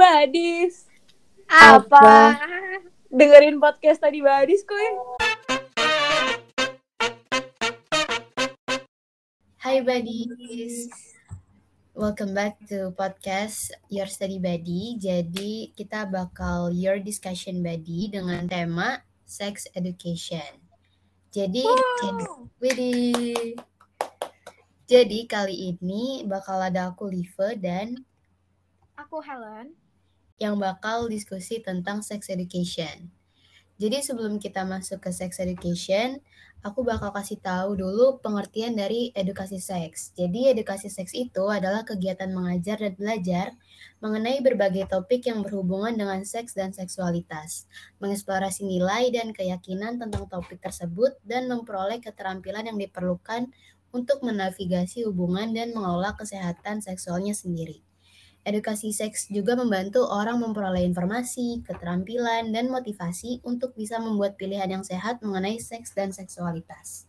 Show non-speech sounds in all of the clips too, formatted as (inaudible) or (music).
Badis. Apa? Dengerin podcast tadi Badis kuy. Hai buddies. Welcome back to podcast Your Study Buddy. Jadi kita bakal Your Discussion Buddy dengan tema Sex Education. Jadi, Widih. Jadi kali ini bakal ada aku Live dan Aku Helen. Yang bakal diskusi tentang sex education. Jadi sebelum kita masuk ke sex education, aku bakal kasih tahu dulu pengertian dari edukasi seks. Jadi edukasi seks itu adalah kegiatan mengajar dan belajar mengenai berbagai topik yang berhubungan dengan seks dan seksualitas, mengeksplorasi nilai dan keyakinan tentang topik tersebut dan memperoleh keterampilan yang diperlukan untuk menavigasi hubungan dan mengelola kesehatan seksualnya sendiri. Edukasi seks juga membantu orang memperoleh informasi, keterampilan, dan motivasi untuk bisa membuat pilihan yang sehat mengenai seks dan seksualitas.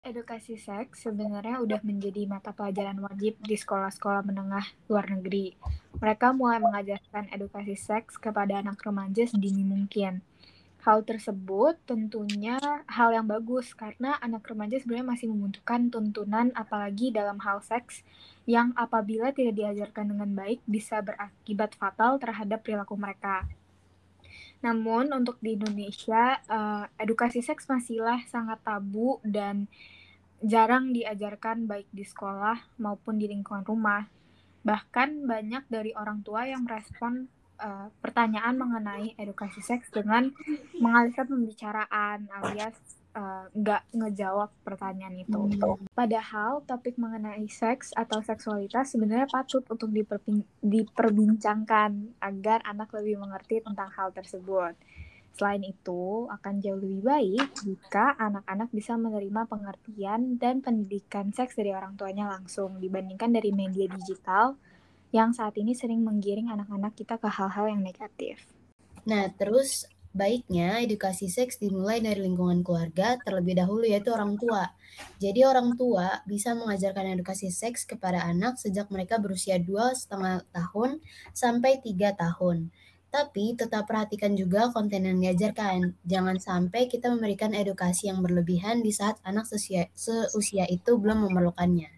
Edukasi seks sebenarnya udah menjadi mata pelajaran wajib di sekolah-sekolah menengah luar negeri. Mereka mulai mengajarkan edukasi seks kepada anak remaja sedini mungkin. Hal tersebut tentunya hal yang bagus karena anak remaja sebenarnya masih membutuhkan tuntunan apalagi dalam hal seks yang apabila tidak diajarkan dengan baik bisa berakibat fatal terhadap perilaku mereka. Namun untuk di Indonesia eh, edukasi seks masihlah sangat tabu dan jarang diajarkan baik di sekolah maupun di lingkungan rumah. Bahkan banyak dari orang tua yang merespon uh, pertanyaan mengenai edukasi seks dengan mengalihkan pembicaraan alias uh, nggak ngejawab pertanyaan itu. Padahal topik mengenai seks atau seksualitas sebenarnya patut untuk diperbincangkan agar anak lebih mengerti tentang hal tersebut. Selain itu, akan jauh lebih baik jika anak-anak bisa menerima pengertian dan pendidikan seks dari orang tuanya langsung dibandingkan dari media digital yang saat ini sering menggiring anak-anak kita ke hal-hal yang negatif. Nah, terus baiknya edukasi seks dimulai dari lingkungan keluarga terlebih dahulu yaitu orang tua. Jadi orang tua bisa mengajarkan edukasi seks kepada anak sejak mereka berusia dua setengah tahun sampai tiga tahun. Tapi tetap perhatikan juga konten yang diajarkan. Jangan sampai kita memberikan edukasi yang berlebihan di saat anak seusia, itu belum memerlukannya.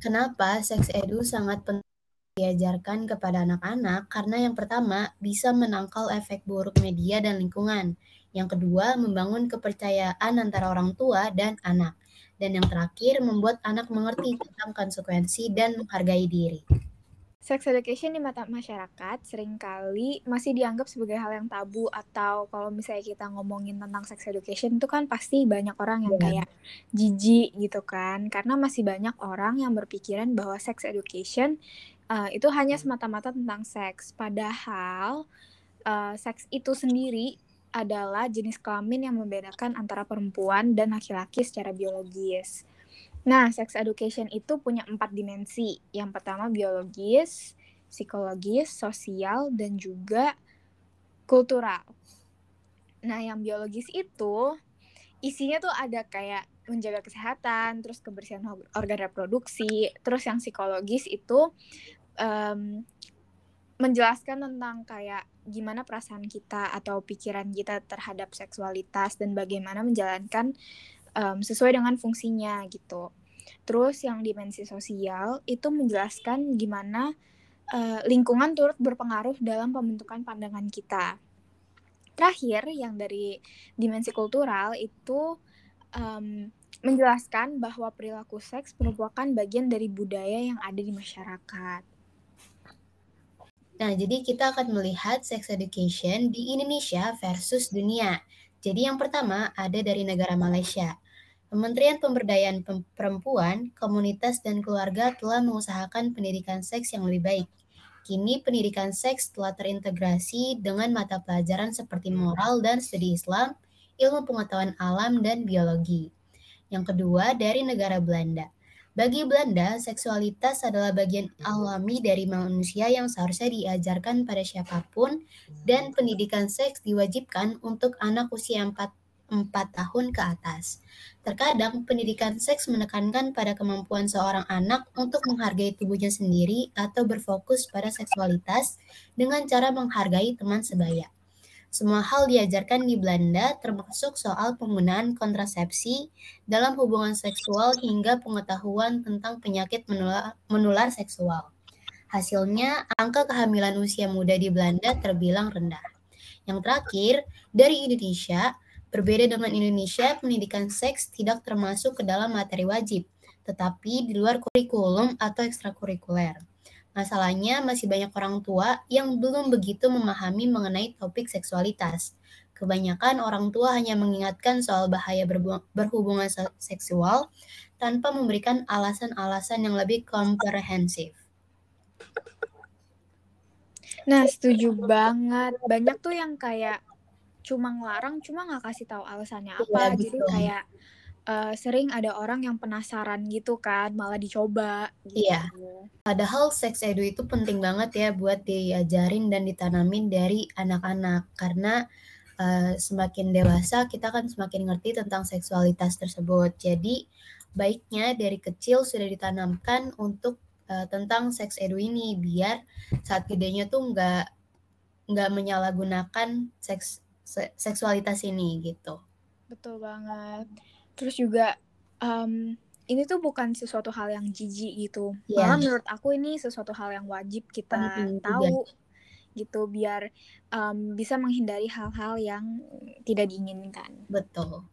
Kenapa seks edu sangat penting diajarkan kepada anak-anak? Karena yang pertama bisa menangkal efek buruk media dan lingkungan. Yang kedua, membangun kepercayaan antara orang tua dan anak. Dan yang terakhir, membuat anak mengerti tentang konsekuensi dan menghargai diri. Sex education di mata masyarakat sering kali masih dianggap sebagai hal yang tabu atau kalau misalnya kita ngomongin tentang sex education itu kan pasti banyak orang yang Iya. kayak jijik gitu kan karena masih banyak orang yang berpikiran bahwa sex education uh, itu hanya semata-mata tentang seks padahal uh, seks itu sendiri adalah jenis kelamin yang membedakan antara perempuan dan laki-laki secara biologis. Nah, sex education itu punya empat dimensi. Yang pertama biologis, psikologis, sosial, dan juga kultural. Nah, yang biologis itu isinya tuh ada kayak menjaga kesehatan, terus kebersihan organ reproduksi, terus yang psikologis itu um, menjelaskan tentang kayak gimana perasaan kita atau pikiran kita terhadap seksualitas dan bagaimana menjalankan um, sesuai dengan fungsinya gitu. Terus yang dimensi sosial itu menjelaskan gimana uh, lingkungan turut berpengaruh dalam pembentukan pandangan kita. Terakhir yang dari dimensi kultural itu um, menjelaskan bahwa perilaku seks merupakan bagian dari budaya yang ada di masyarakat. Nah, jadi kita akan melihat sex education di Indonesia versus dunia. Jadi yang pertama ada dari negara Malaysia. Kementerian Pemberdayaan Perempuan, Komunitas dan Keluarga telah mengusahakan pendidikan seks yang lebih baik. Kini pendidikan seks telah terintegrasi dengan mata pelajaran seperti moral dan studi Islam, ilmu pengetahuan alam dan biologi. Yang kedua dari negara Belanda. Bagi Belanda, seksualitas adalah bagian alami dari manusia yang seharusnya diajarkan pada siapa pun dan pendidikan seks diwajibkan untuk anak usia 4 4 tahun ke atas. Terkadang, pendidikan seks menekankan pada kemampuan seorang anak untuk menghargai tubuhnya sendiri atau berfokus pada seksualitas dengan cara menghargai teman sebaya. Semua hal diajarkan di Belanda, termasuk soal penggunaan kontrasepsi dalam hubungan seksual hingga pengetahuan tentang penyakit menular, menular seksual. Hasilnya, angka kehamilan usia muda di Belanda terbilang rendah. Yang terakhir, dari Indonesia, berbeda dengan Indonesia, pendidikan seks tidak termasuk ke dalam materi wajib, tetapi di luar kurikulum atau ekstrakurikuler. Masalahnya masih banyak orang tua yang belum begitu memahami mengenai topik seksualitas. Kebanyakan orang tua hanya mengingatkan soal bahaya berhubungan seksual tanpa memberikan alasan-alasan yang lebih komprehensif. Nah, setuju banget. Banyak tuh yang kayak cuma ngelarang, cuma nggak kasih tahu alasannya iya, apa. Ya, Jadi kayak uh, sering ada orang yang penasaran gitu kan, malah dicoba. Gitu. Iya. Padahal sex edu itu penting banget ya buat diajarin dan ditanamin dari anak-anak karena uh, semakin dewasa kita kan semakin ngerti tentang seksualitas tersebut. Jadi baiknya dari kecil sudah ditanamkan untuk uh, tentang seks edu ini biar saat gedenya tuh nggak nggak menyalahgunakan seks se seksualitas ini gitu. Betul banget. Terus juga um, ini tuh bukan sesuatu hal yang jijik gitu. Yeah. Malah menurut aku ini sesuatu hal yang wajib kita Penting tahu juga. gitu biar um, bisa menghindari hal-hal yang tidak diinginkan. Betul.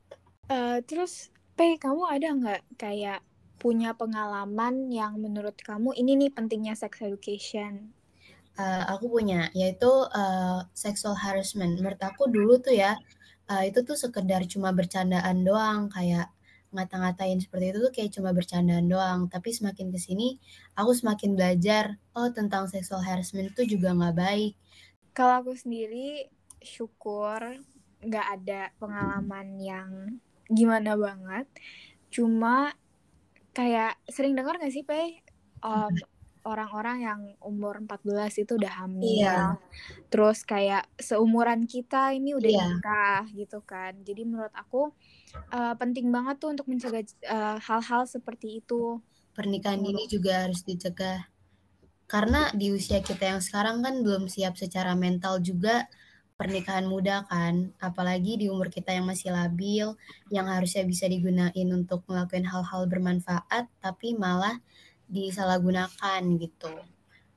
Uh, terus P, kamu ada nggak kayak punya pengalaman yang menurut kamu ini nih pentingnya sex education? Uh, aku punya, yaitu uh, sexual harassment. Menurut aku dulu tuh ya, uh, itu tuh sekedar cuma bercandaan doang, kayak ngata-ngatain seperti itu tuh kayak cuma bercandaan doang. Tapi semakin ke sini, aku semakin belajar, oh tentang sexual harassment itu juga nggak baik. Kalau aku sendiri, syukur nggak ada pengalaman yang gimana banget. Cuma kayak sering dengar gak sih Pe um, orang-orang yang umur 14 itu udah hamil. Iya. terus kayak seumuran kita ini udah iya. nikah gitu kan. Jadi menurut aku uh, penting banget tuh untuk mencegah uh, hal-hal seperti itu. Pernikahan ini juga harus dicegah. Karena di usia kita yang sekarang kan belum siap secara mental juga pernikahan muda kan, apalagi di umur kita yang masih labil, yang harusnya bisa digunain untuk melakukan hal-hal bermanfaat, tapi malah disalahgunakan gitu.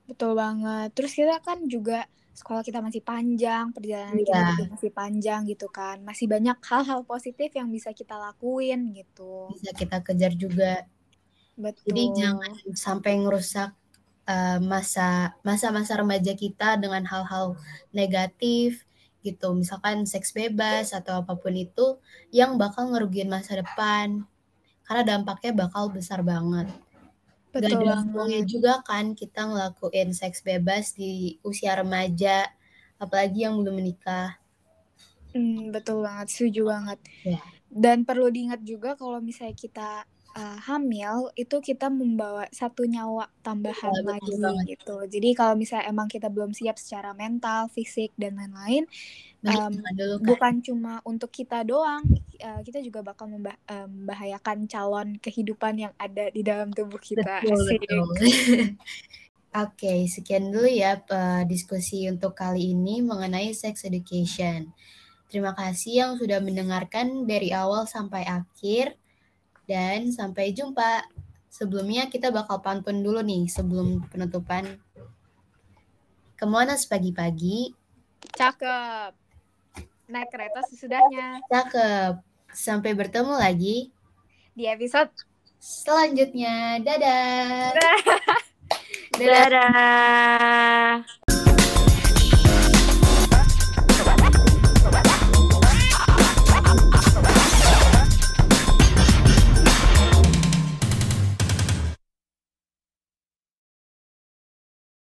Betul banget. Terus kita kan juga sekolah kita masih panjang, perjalanan yeah. kita juga masih panjang gitu kan. Masih banyak hal-hal positif yang bisa kita lakuin gitu. Bisa kita kejar juga. Betul. Jadi jangan sampai ngerusak uh, masa masa-masa remaja kita dengan hal-hal negatif gitu misalkan seks bebas atau apa pun itu yang bakal ngerugiin masa depan karena dampaknya bakal besar banget Betul Gak ada juga kan kita ngelakuin seks bebas di usia remaja apalagi yang belum menikah. Hmm, betul banget setuju banget. Ya. dan perlu diingat juga kalau misalnya kita uh, hamil itu kita membawa satu nyawa tambahan ya, lagi banget. gitu. Jadi kalau misalnya emang kita belum siap secara mental, fisik dan lain-lain, um, kan? bukan cuma untuk kita doang, uh, kita juga bakal membah membahayakan calon kehidupan yang ada di dalam tubuh kita. Betul, betul. (laughs) Oke, okay, sekian dulu ya uh, diskusi untuk kali ini mengenai sex education. Terima kasih yang sudah mendengarkan dari awal sampai akhir. Dan sampai jumpa. Sebelumnya kita bakal pantun dulu nih sebelum penutupan. Ke mana pagi-pagi? Cakep. Naik kereta sesudahnya. Cakep. Sampai bertemu lagi. Di episode selanjutnya. Dadah. Dadah. Dadah.